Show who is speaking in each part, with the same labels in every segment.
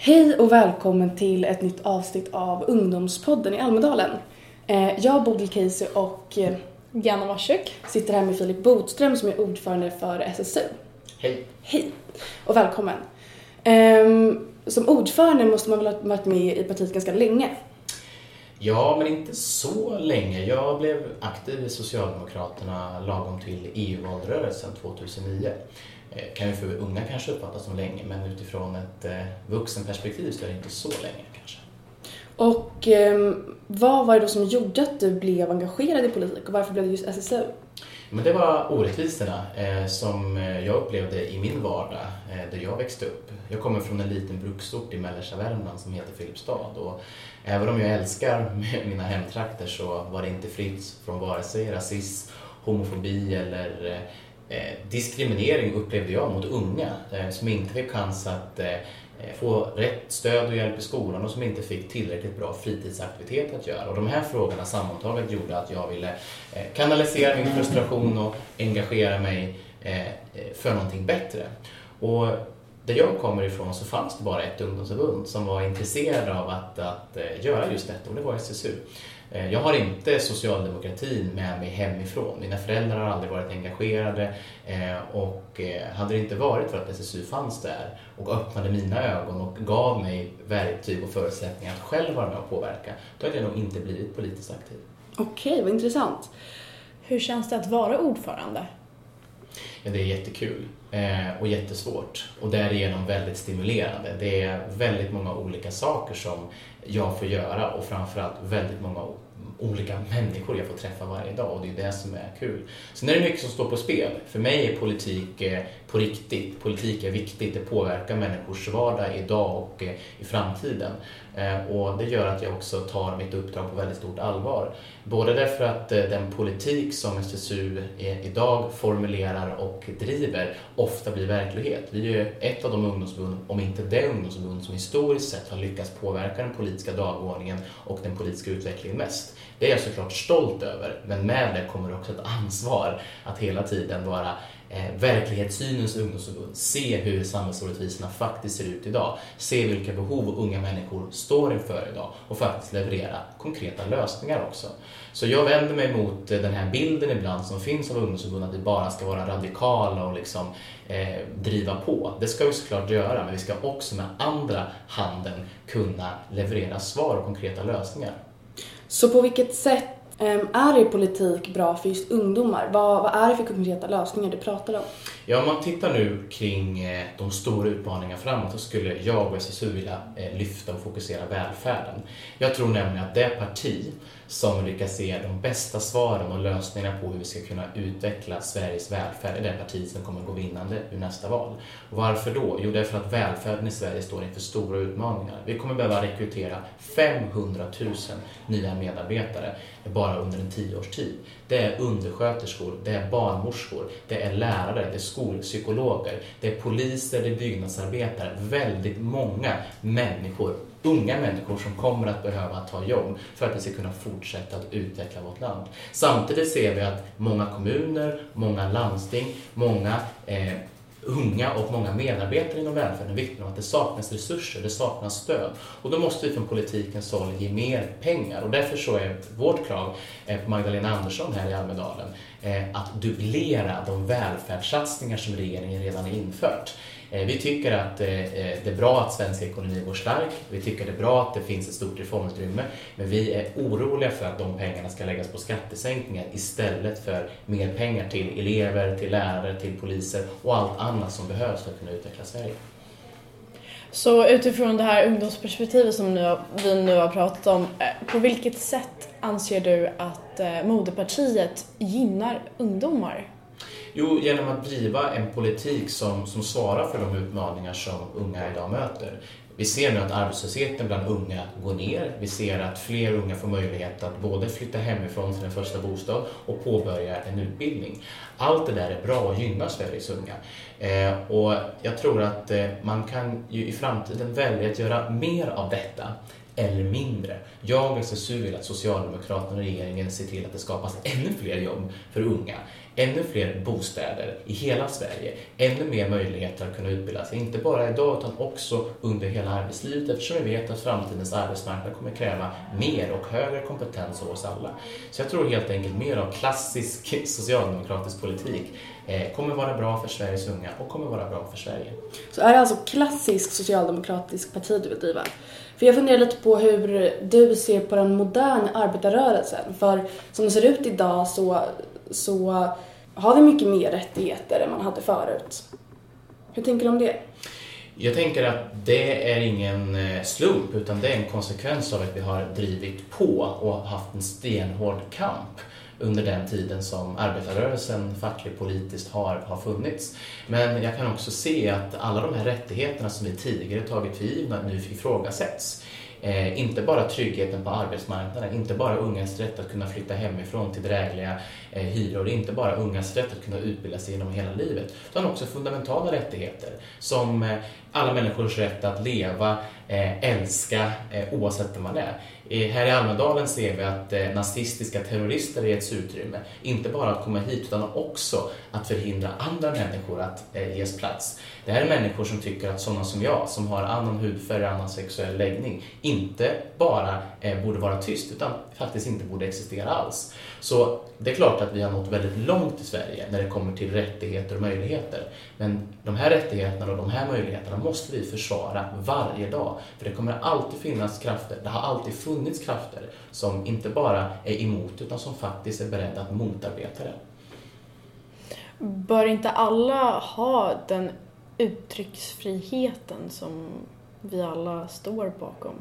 Speaker 1: Hej och välkommen till ett nytt avsnitt av Ungdomspodden i Almedalen. Eh, jag, Bodil Casey och eh,
Speaker 2: Janna Warsuk.
Speaker 1: sitter här med Filip Bodström som är ordförande för SSU.
Speaker 3: Hej.
Speaker 1: Hej och välkommen. Ehm, Som ordförande måste man väl ha varit med i partiet ganska länge?
Speaker 3: Ja, men inte så länge. Jag blev aktiv i Socialdemokraterna lagom till EU-valrörelsen 2009. Eh, Kan ju för unga kanske uppfattas som länge, men utifrån ett eh, vuxenperspektiv så är det inte så länge kanske.
Speaker 1: Och ehm, vad var det då som gjorde att du blev engagerad i politik och varför blev det just SSU?
Speaker 3: Men det var orättvisorna eh, som jag upplevde i min vardag där jag växte upp. Jag kommer från en liten bruksort i mellersta Värmland som heter Filipstad och även om jag älskar mina hemtrakter så var det inte fritt från vare sig rasism, homofobi eller Eh, diskriminering upplevde jag mot unga eh, som inte fick chans att eh, få rätt stöd och hjälp i skolan och som inte fick tillräckligt bra fritidsaktivitet att göra. Och de här frågorna sammantaget gjorde att jag ville kanalisera min frustration och engagera mig för någonting bättre. Och där jag kommer ifrån så fanns det bara ett ungdomsförbund som var intresserade av att, att göra just detta och det var SSU. Eh, Jag har inte socialdemokratin med mig hemifrån. Mina föräldrar har aldrig varit engagerade eh, och eh, hade det inte varit för att SSU fanns där och öppnade mina ögon och gav mig verktyg och förutsättningar att själv vara med och påverka, då hade jag nog inte blivit politiskt aktiv.
Speaker 1: Okej, vad intressant.
Speaker 2: Hur känns det att vara ordförande?
Speaker 3: Ja, det är jättekul eh, och jättesvårt och därigenom väldigt stimulerande. Det är väldigt många olika saker som jag får göra och framförallt väldigt många olika människor jag får träffa varje dag och det är det som är kul. Sen är det mycket som står på spel. För mig är politik eh, på riktigt. Politik är viktigt. Det påverkar människors vardag idag och eh, i framtiden. Eh, och det gör att jag också tar mitt uppdrag på väldigt stort allvar. Både därför att den politik som SSU idag formulerar och driver ofta blir verklighet. Vi är ju ett av de ungdomsförbund, om inte det ungdomsförbund, som historiskt sett har lyckats påverka den politiska dagordningen och den politiska utvecklingen mest. Det är jag såklart stolt över, men med det kommer också ett ansvar att hela tiden vara eh, verklighetssynens ungdomsförbund. Se hur samhällsorättvisorna faktiskt ser ut idag. Se vilka behov unga människor står inför idag och faktiskt leverera konkreta lösningar också. Så jag vänder mig mot eh, den här bilden ibland som finns av ungdomsförbund att vi bara ska vara radikala och liksom eh, driva på. Det ska vi såklart göra, men vi ska också med andra handen kunna leverera svar och konkreta lösningar.
Speaker 1: Så på vilket sätt Ehm, är er politik bra för just ungdomar? Vad, vad är det för konkreta lösningar du pratar om?
Speaker 3: Ja, om man tittar nu kring eh, de stora utmaningarna framåt så skulle jag och SSU vilja eh, lyfta och fokusera välfärden. Jag tror nämligen att det parti som lyckas ge de bästa svaren och lösningarna på hur vi ska kunna utveckla Sveriges välfärd är det parti som kommer gå vinnande ur nästa val. Och varför då? Jo, därför att välfärden i Sverige står inför stora utmaningar. Vi kommer behöva rekrytera 500 000 nya medarbetare bara under en tioårstid. Det är undersköterskor, det är barnmorskor, det är lärare, det är skolpsykologer, det är poliser, det är byggnadsarbetare. Väldigt många människor, unga människor som kommer att behöva ta jobb för att vi ska kunna fortsätta att utveckla vårt land. Samtidigt ser vi att många kommuner, många landsting, många eh, unga och många medarbetare inom välfärden vittnar om att det saknas resurser, det saknas stöd. Och då måste vi från politikens håll ge mer pengar. Och därför så är vårt krav eh, på Magdalena Andersson här i Almedalen eh, att dubblera de välfärdssatsningar som regeringen redan har infört. Eh, vi tycker att eh, eh, det är bra att svensk ekonomi går stark. Vi tycker det är bra att det finns ett stort reformutrymme. Men vi är oroliga för att de pengarna ska läggas på skattesänkningar istället för mer pengar till elever, till lärare, till poliser och allt annat som behövs för att kunna utveckla Sverige.
Speaker 2: Så utifrån det här ungdomsperspektivet som vi nu har pratat om, på vilket sätt anser du att moderpartiet gynnar ungdomar?
Speaker 3: Jo, genom att driva en politik som, som svarar för de utmaningar som unga idag möter. Vi ser nu att arbetslösheten bland unga går ner. Vi ser att fler unga får möjlighet att både flytta hemifrån till en första bostad och påbörja en utbildning. Allt det där är bra och gynnar Sveriges unga. Eh, och jag tror att eh, man kan ju i framtiden välja att göra mer av detta eller mindre. Jag och SSU vill att Socialdemokraterna och regeringen ser till att det skapas ännu fler jobb för unga ännu fler bostäder i hela Sverige, ännu mer möjligheter att kunna utbilda sig, inte bara idag utan också under hela arbetslivet eftersom vi vet att framtidens arbetsmarknad kommer kräva mer och högre kompetens av oss alla. Så jag tror helt enkelt mer av klassisk socialdemokratisk politik eh, kommer vara bra för Sveriges unga och kommer vara bra för Sverige.
Speaker 1: Så är det alltså klassisk socialdemokratisk parti du vill driva? För jag funderar lite på hur du ser på den moderna arbetarrörelsen. För som det ser ut idag så, så har vi mycket mer rättigheter än man hade förut. Hur tänker du om det?
Speaker 3: Jag tänker att det är ingen eh, slump utan det är en konsekvens av att vi har drivit på och haft en stenhård kamp under den tiden som arbetarrörelsen fackligt politiskt har, har funnits. Men jag kan också se att alla de här rättigheterna som vi tidigare tagit för givna nu ifrågasätts. Eh, inte bara tryggheten på arbetsmarknaden, inte bara ungas rätt att kunna flytta hemifrån till drägliga eh, hyror, inte bara ungas rätt att kunna utbilda sig genom hela livet, utan också fundamentala rättigheter som eh, alla människors rätt att leva, eh, älska eh, oavsett vem man är. Eh, här i Almedalen ser vi att nazistiska terrorister getts utrymme. Inte bara att komma hit utan också att förhindra andra människor att ges plats. Det här är människor som tycker att sådana som jag, som har annan hudfärg och annan sexuell läggning, inte bara borde vara tyst utan faktiskt inte borde existera alls. Så det är klart att vi har nått väldigt långt i Sverige när det kommer till rättigheter och möjligheter. Men de här rättigheterna och de här möjligheterna måste vi försvara varje dag. För det kommer alltid finnas krafter, det har alltid funnits krafter som inte bara är emot utan som faktiskt är beredda att motarbeta det.
Speaker 2: Bör inte alla ha den uttrycksfriheten som vi alla står bakom?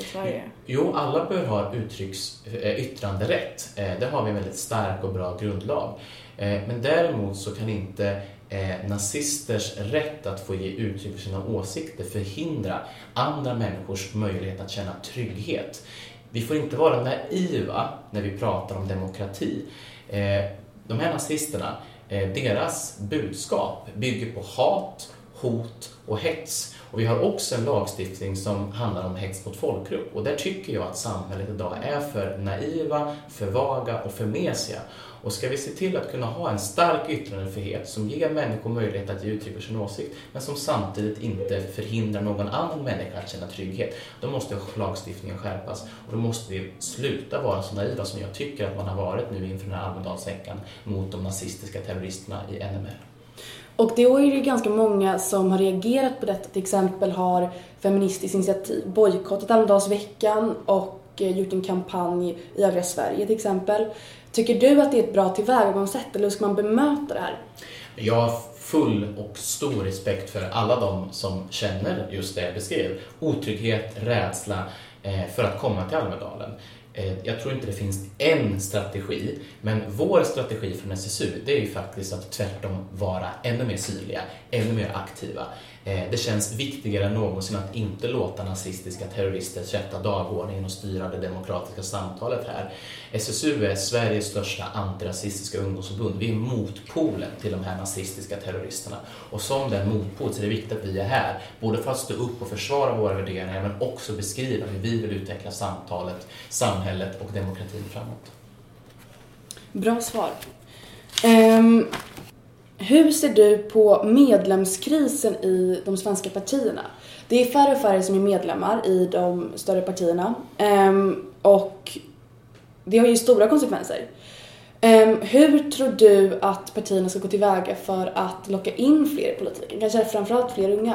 Speaker 2: i Sverige?
Speaker 3: Jo, alla bör ha uttrycks, äh, yttranderätt. Äh, där har vi en väldigt stark och bra grundlag. Äh, men däremot så kan inte Eh, nazisters rätt att få ge uttryck för sina åsikter förhindra andra människors möjlighet att känna trygghet. Vi får inte vara naiva när vi pratar om demokrati. Eh, de här nazisterna, eh, deras budskap bygger på hat, hot och hets. Och vi har också en lagstiftning som handlar om hets mot folkgrupp och där tycker jag att samhället idag är för naiva, för vaga och för mesiga. Och ska vi se till att kunna ha en stark yttrandefrihet som ger människor möjlighet att ge uttryck för sin åsikt men som samtidigt inte förhindrar någon annan människa att känna trygghet, då måste lagstiftningen skärpas och då måste vi sluta vara så naiva som jag tycker att man har varit nu inför den här Almedalsveckan mot de nazistiska terroristerna i NMR.
Speaker 1: Och det är ju ganska många som har reagerat på detta. Till exempel har Feministiskt initiativ bojkottat Almedalsveckan och eh, gjort en kampanj i övriga Sverige till exempel. Tycker du att det är ett bra tillvägagångssätt eller hur ska man bemöta det här?
Speaker 3: Jag har full och stor respekt för alla de som känner just det jag beskrev. Otrygghet, rädsla eh, för att komma till Almedalen. Eh, jag tror inte det finns en strategi, men vår strategi från SSU det är ju faktiskt att tvärtom vara ännu mer synliga, ännu mer aktiva. Eh, det känns viktigare än någonsin att inte låta nazistiska terrorister sätta dagordningen och styra det demokratiska samtalet här. SSU är Sveriges största antirasistiska ungdomsförbund. Vi är motpolen till de här nazistiska terroristerna. Och som den motpol så är det viktigt att vi är här, både för att stå upp och försvara våra värderingar men också beskriva hur vi vill utveckla samtalet, samhället och demokratin framåt.
Speaker 1: Bra svar. Um, hur ser du på medlemskrisen i de svenska partierna? Det är färre och färre som är medlemmar i de större partierna um, och det har ju stora konsekvenser. Um, hur tror du att partierna ska gå tillväga för att locka in fler i politiken? Kanske framförallt fler unga?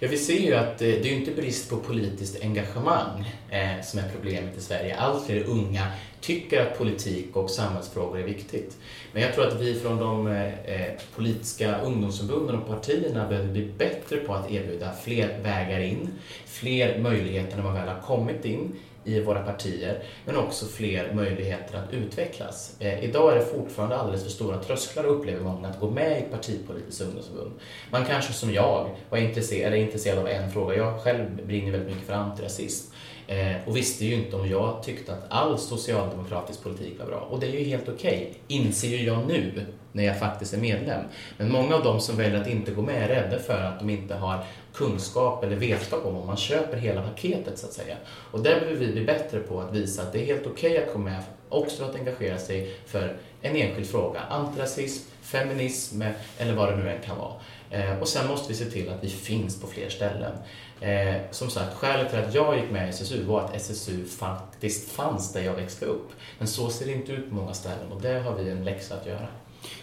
Speaker 3: Ja, vi ser ju att eh, det är inte brist på politiskt engagemang eh, som är problemet i Sverige. Allt fler unga tycker att politik och samhällsfrågor är viktigt. Men jag tror att vi från de eh, politiska ungdomsförbunden och partierna behöver bli bättre på att erbjuda fler vägar in, fler möjligheter när man väl har kommit in i våra partier, men också fler möjligheter att utvecklas. Eh, idag är det fortfarande alldeles för stora trösklar upplever många att gå med i ett partipolitiskt ungdomsförbund. Man kanske som jag var intresserad, är intresserad av en fråga. Jag själv brinner väldigt mycket för antirasism eh, och visste ju inte om jag tyckte att all socialdemokratisk politik var bra. Och det är ju helt okej, okay, inser ju jag nu när jag faktiskt är medlem. Men många av de som väljer att inte gå med är rädda för att de inte har kunskap eller vetskap om om man köper hela paketet så att säga. Och där behöver vi bli bättre på att visa att det är helt okej okay att gå med också att engagera sig för en enskild fråga. Antirasism, feminism eller vad det nu än kan vara. Eh, och sen måste vi se till att vi finns på fler ställen. Eh, som sagt, skälet till att jag gick med i SSU var att SSU faktiskt fanns där jag växte upp. Men så ser det inte ut på många ställen och där har vi en läxa att göra.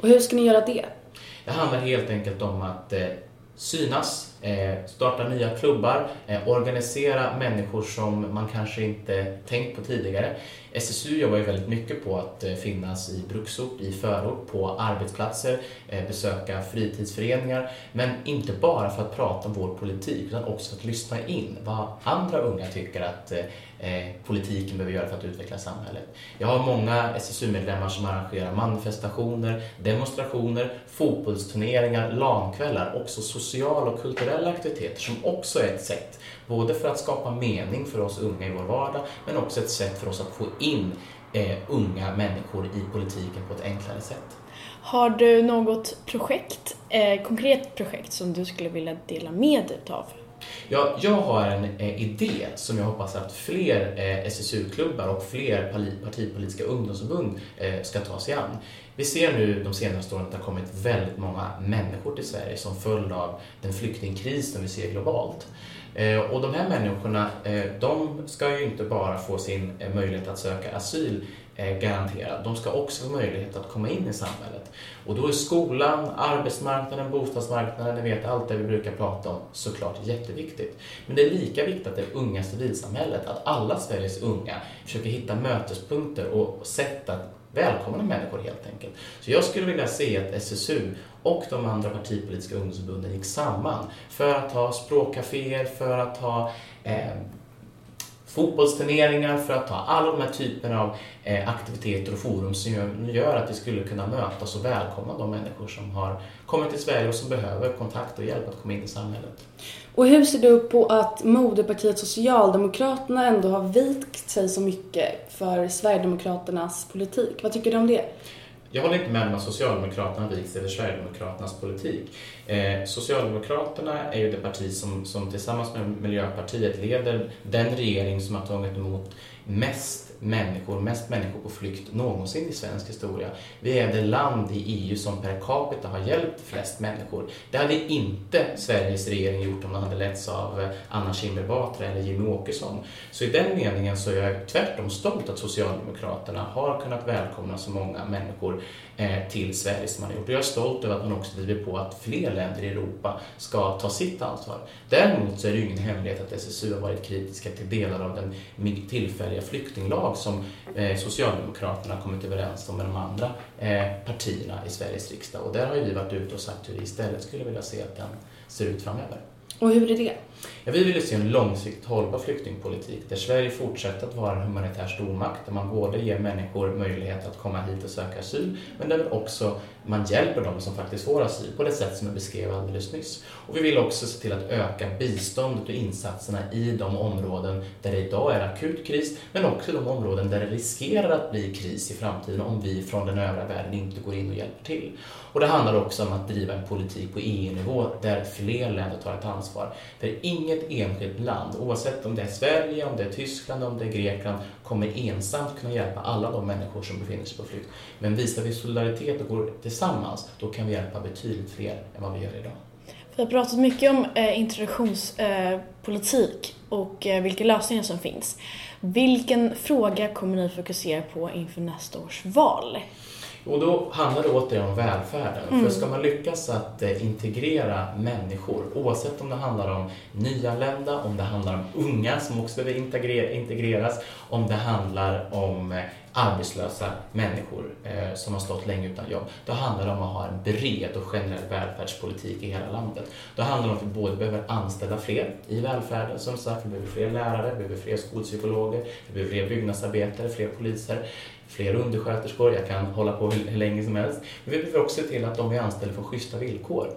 Speaker 1: Och hur ska ni göra det?
Speaker 3: Det handlar helt enkelt om att eh, synas, Eh, starta nya klubbar, eh, organisera människor som man kanske inte tänkt på tidigare. SSU jobbar ju väldigt mycket på att eh, finnas i bruksort, i förort, på arbetsplatser, besöka fritidsföreningar. Men inte bara för att prata om vår politik utan också för att lyssna in vad andra unga tycker att politiken behöver göra för att utveckla samhället. Jag har många SSU-medlemmar som arrangerar manifestationer, demonstrationer, fotbollsturneringar, LAN-kvällar, också sociala och kulturella aktiviteter som också är ett sätt både för att skapa mening för oss unga i vår vardag men också ett sätt för oss att få in eh, unga människor i politiken på ett enklare sätt.
Speaker 2: Har du något projekt, eh, konkret projekt som du skulle vilja dela med dig av?
Speaker 3: Ja, jag har en eh, idé som jag hoppas att fler eh, SSU-klubbar och fler partipolitiska ungdomsförbund eh, ska ta sig an. Vi ser nu de senaste åren att det har kommit väldigt många människor till Sverige som följd av den flyktingkris som vi ser globalt. Eh, och de här människorna, eh, de ska ju inte bara få sin eh, möjlighet att söka asyl garanterad. De ska också få möjlighet att komma in i samhället. Och då är skolan, arbetsmarknaden, bostadsmarknaden, ni vet allt det vi brukar prata om, såklart jätteviktigt. Men det är lika viktigt att det unga civilsamhället, att alla Sveriges unga försöker hitta mötespunkter och sätt att välkomna människor helt enkelt. Så jag skulle vilja se att SSU och de andra partipolitiska ungdomsförbunden gick samman för att ha språkcaféer, för att ha eh, fotbollsturneringar, för att ha alla de här typerna av eh, aktiviteter och forum som gör, gör att vi skulle kunna mötas och välkomna de människor som har kommit till Sverige och som behöver kontakt och hjälp att komma in i samhället.
Speaker 1: Och hur ser du på att moderpartiet Socialdemokraterna ändå har vikt sig så mycket för Sverigedemokraternas politik? Vad tycker du om det?
Speaker 3: Jag håller inte med om att Socialdemokraterna vikt sig för Sverigedemokraternas politik. Eh, Socialdemokraterna är ju det parti som, som tillsammans med Miljöpartiet leder den regering som har tagit emot mest människor, mest människor på flykt någonsin i svensk historia. Vi är det land i EU som per capita har hjälpt flest människor. Det hade inte Sveriges regering gjort om den hade letts av eh, Anna Kinberg Batra eller Jimmie Åkesson. Så i den meningen så är jag tvärtom stolt att Socialdemokraterna har kunnat välkomna så många människor eh, till Sverige som man har gjort. Och jag är stolt över att man också driver på att fler länder i Europa ska ta sitt ansvar. Däremot så är det ju ingen hemlighet att SSU har varit kritiska till delar av den tillfälliga flyktinglag som eh, Socialdemokraterna kommit överens om med de andra eh, partierna i Sveriges riksdag. Och där har ju vi varit ute och sagt hur vi istället skulle vilja se att den ser ut framöver.
Speaker 1: Och hur är det?
Speaker 3: Ja, vi vill se en långsiktigt hållbar flyktingpolitik där Sverige fortsätter att vara en humanitär stormakt där man både ger människor möjlighet att komma hit och söka asyl men där också man hjälper dem som faktiskt får asyl på det sätt som jag beskrev alldeles nyss. Och vi vill också se till att öka biståndet och insatserna i de områden där det idag är akut kris men också de områden där det riskerar att bli kris i framtiden om vi från den övriga världen inte går in och hjälper till. Och det handlar också om att driva en politik på EU-nivå där fler länder tar ett ansvar. För inget enskilt land, oavsett om det är Sverige, om det är Tyskland, om det är Grekland, kommer ensamt kunna hjälpa alla de människor som befinner sig på flykt. Men visar vi solidaritet och går tillsammans, då kan vi hjälpa betydligt fler än vad vi gör idag.
Speaker 2: Vi har pratat mycket om eh, introduktionspolitik eh, och eh, vilka lösningar som finns. Vilken fråga kommer ni fokusera på inför nästa års val?
Speaker 3: Och då handlar det återigen om välfärden. Mm. För ska man lyckas att eh, integrera människor, oavsett om det handlar om nyanlända, om det handlar om unga som också behöver integreras, om det handlar om eh, arbetslösa människor eh, som har stått länge utan jobb. Då handlar det om att ha en bred och generell välfärdspolitik i hela landet. Då handlar det om att vi både behöver anställa fler i välfärden, som sagt, vi behöver fler lärare, vi behöver fler skolpsykologer, vi behöver fler byggnadsarbetare, fler poliser fler undersköterskor, jag kan hålla på hur, länge som helst. Men vi behöver också se till att de vi anställer får schyssta villkor.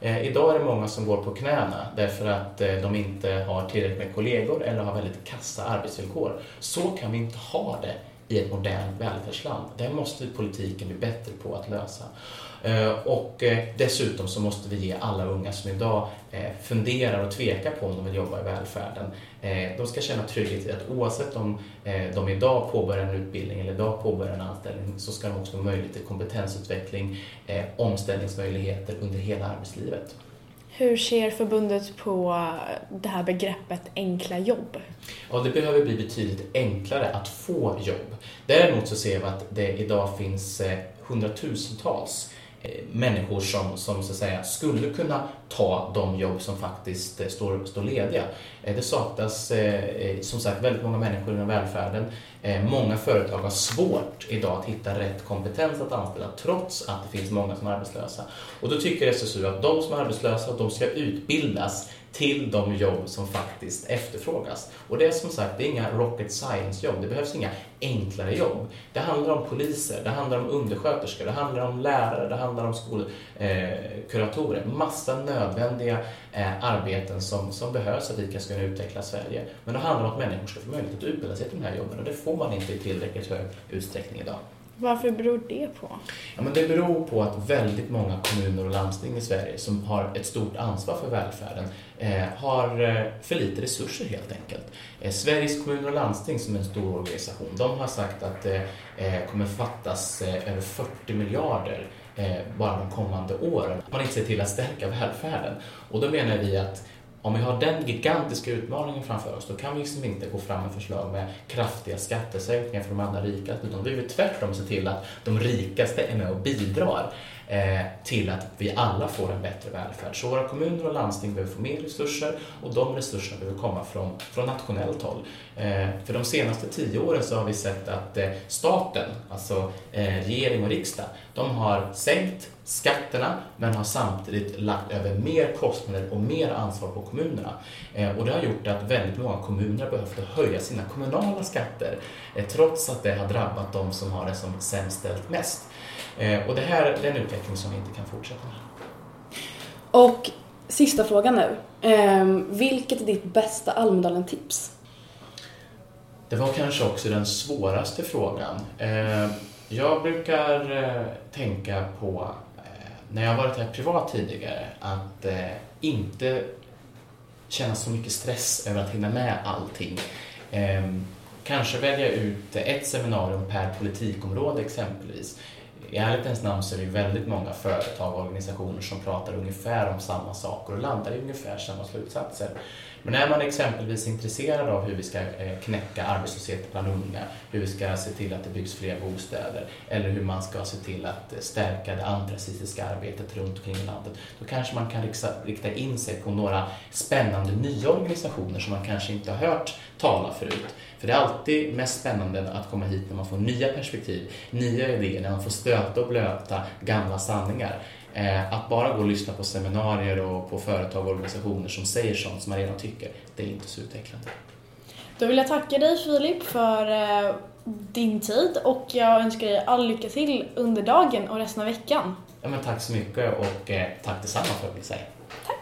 Speaker 3: Eh, idag är det många som går på knäna därför att eh, de inte har tillräckligt med kollegor eller har väldigt kassa arbetsvillkor. Så kan vi inte ha det i ett modernt välfärdsland. Det måste politiken bli bättre på att lösa. Eh, och eh, dessutom så måste vi ge alla unga som idag eh, funderar och tvekar på om de vill jobba i välfärden, de ska känna trygghet i att oavsett om de idag påbörjar en utbildning eller idag påbörjar en anställning så ska de också ha möjlighet till kompetensutveckling, omställningsmöjligheter under hela arbetslivet.
Speaker 2: Hur ser förbundet på det här begreppet enkla jobb?
Speaker 3: Ja, det behöver bli betydligt enklare att få jobb. Däremot så ser vi att det idag finns eh, hundratusentals eh, människor som, som så att säga, skulle kunna ta de jobb som faktiskt eh, står, står lediga. Eh, det saknas eh, som sagt väldigt många människor inom välfärden. Många företag har svårt idag att hitta rätt kompetens att anställa trots att det finns många som är arbetslösa. Och då tycker SSU att de som är arbetslösa de ska utbildas till de jobb som faktiskt efterfrågas. Och det är som sagt, det är inga rocket science-jobb, det behövs inga enklare jobb. Det handlar om poliser, det handlar om undersköterskor, det handlar om lärare, det handlar om skolkuratorer. Eh, Massa nödvändiga eh, arbeten som, som behövs för att vi ska kunna utveckla Sverige. Men det handlar om att människor ska få möjlighet att utbilda sig till de här jobben och det får man inte i tillräckligt hög utsträckning idag.
Speaker 2: Varför beror det på?
Speaker 3: Ja, men det beror på att väldigt många kommuner och landsting i Sverige som har ett stort ansvar för välfärden eh, har eh, för lite resurser helt enkelt. Eh, Sveriges kommuner och landsting som är en stor organisation, de har sagt att det eh, kommer fattas eh, över 40 miljarder eh, Eh, bara de kommande åren. Man inte ser till att stärka välfärden. Och då menar vi att om vi har den gigantiska utmaningen framför oss, då kan vi liksom inte gå fram med förslag med kraftiga skattesänkningar för de allra rikaste, utan vi vill tvärtom se till att de rikaste är med och bidrar Eh, till att vi alla får en bättre välfärd. Så våra kommuner och landsting behöver få mer resurser och de resurserna behöver komma från, från nationellt håll. Eh, för de senaste tio åren så har vi sett att eh, staten, alltså regering och riksdag, de har sänkt skatterna men har samtidigt lagt över mer kostnader och mer ansvar på kommunerna. Och det har gjort att väldigt många kommuner har behövt höja sina kommunala skatter trots att det har drabbat de som har det som sämst ställt mest. Eh, och det här är en utveckling som vi inte kan fortsätta med.
Speaker 1: Och sista frågan nu. Ehm, vilket är ditt bästa Almedalen-tips?
Speaker 3: Det var kanske också den svåraste frågan. Jag brukar tänka på när jag varit här privat tidigare att eh, inte känna så mycket stress över att hinna med allting. Eh, kanske välja ut ett seminarium per politikområde exempelvis. I ärlighetens namn så är det väldigt många företag och organisationer som pratar ungefär om samma saker och landar i ungefär samma slutsatser. Men är man exempelvis intresserad av hur vi ska eh, knäcka arbetslöshet bland unga, hur vi ska se till att det byggs fler bostäder eller hur man ska se till att eh, stärka det antirasistiska arbetet runt omkring i landet, då kanske man kan rikta in sig på några spännande nya organisationer som man kanske inte har hört tala förut. För det är alltid mest spännande att komma hit när man får nya perspektiv, nya idéer, när man får stöta och blöta gamla sanningar. Eh, att bara gå och lyssna på seminarier och på företag och organisationer som säger sånt som man redan tycker, det är inte så utvecklande.
Speaker 2: Då vill jag tacka dig Filip för eh, din tid och jag önskar dig all lycka till under dagen och resten av veckan.
Speaker 3: Ja, men tack så mycket och eh, tack detsamma får jag väl säga.
Speaker 2: Tack.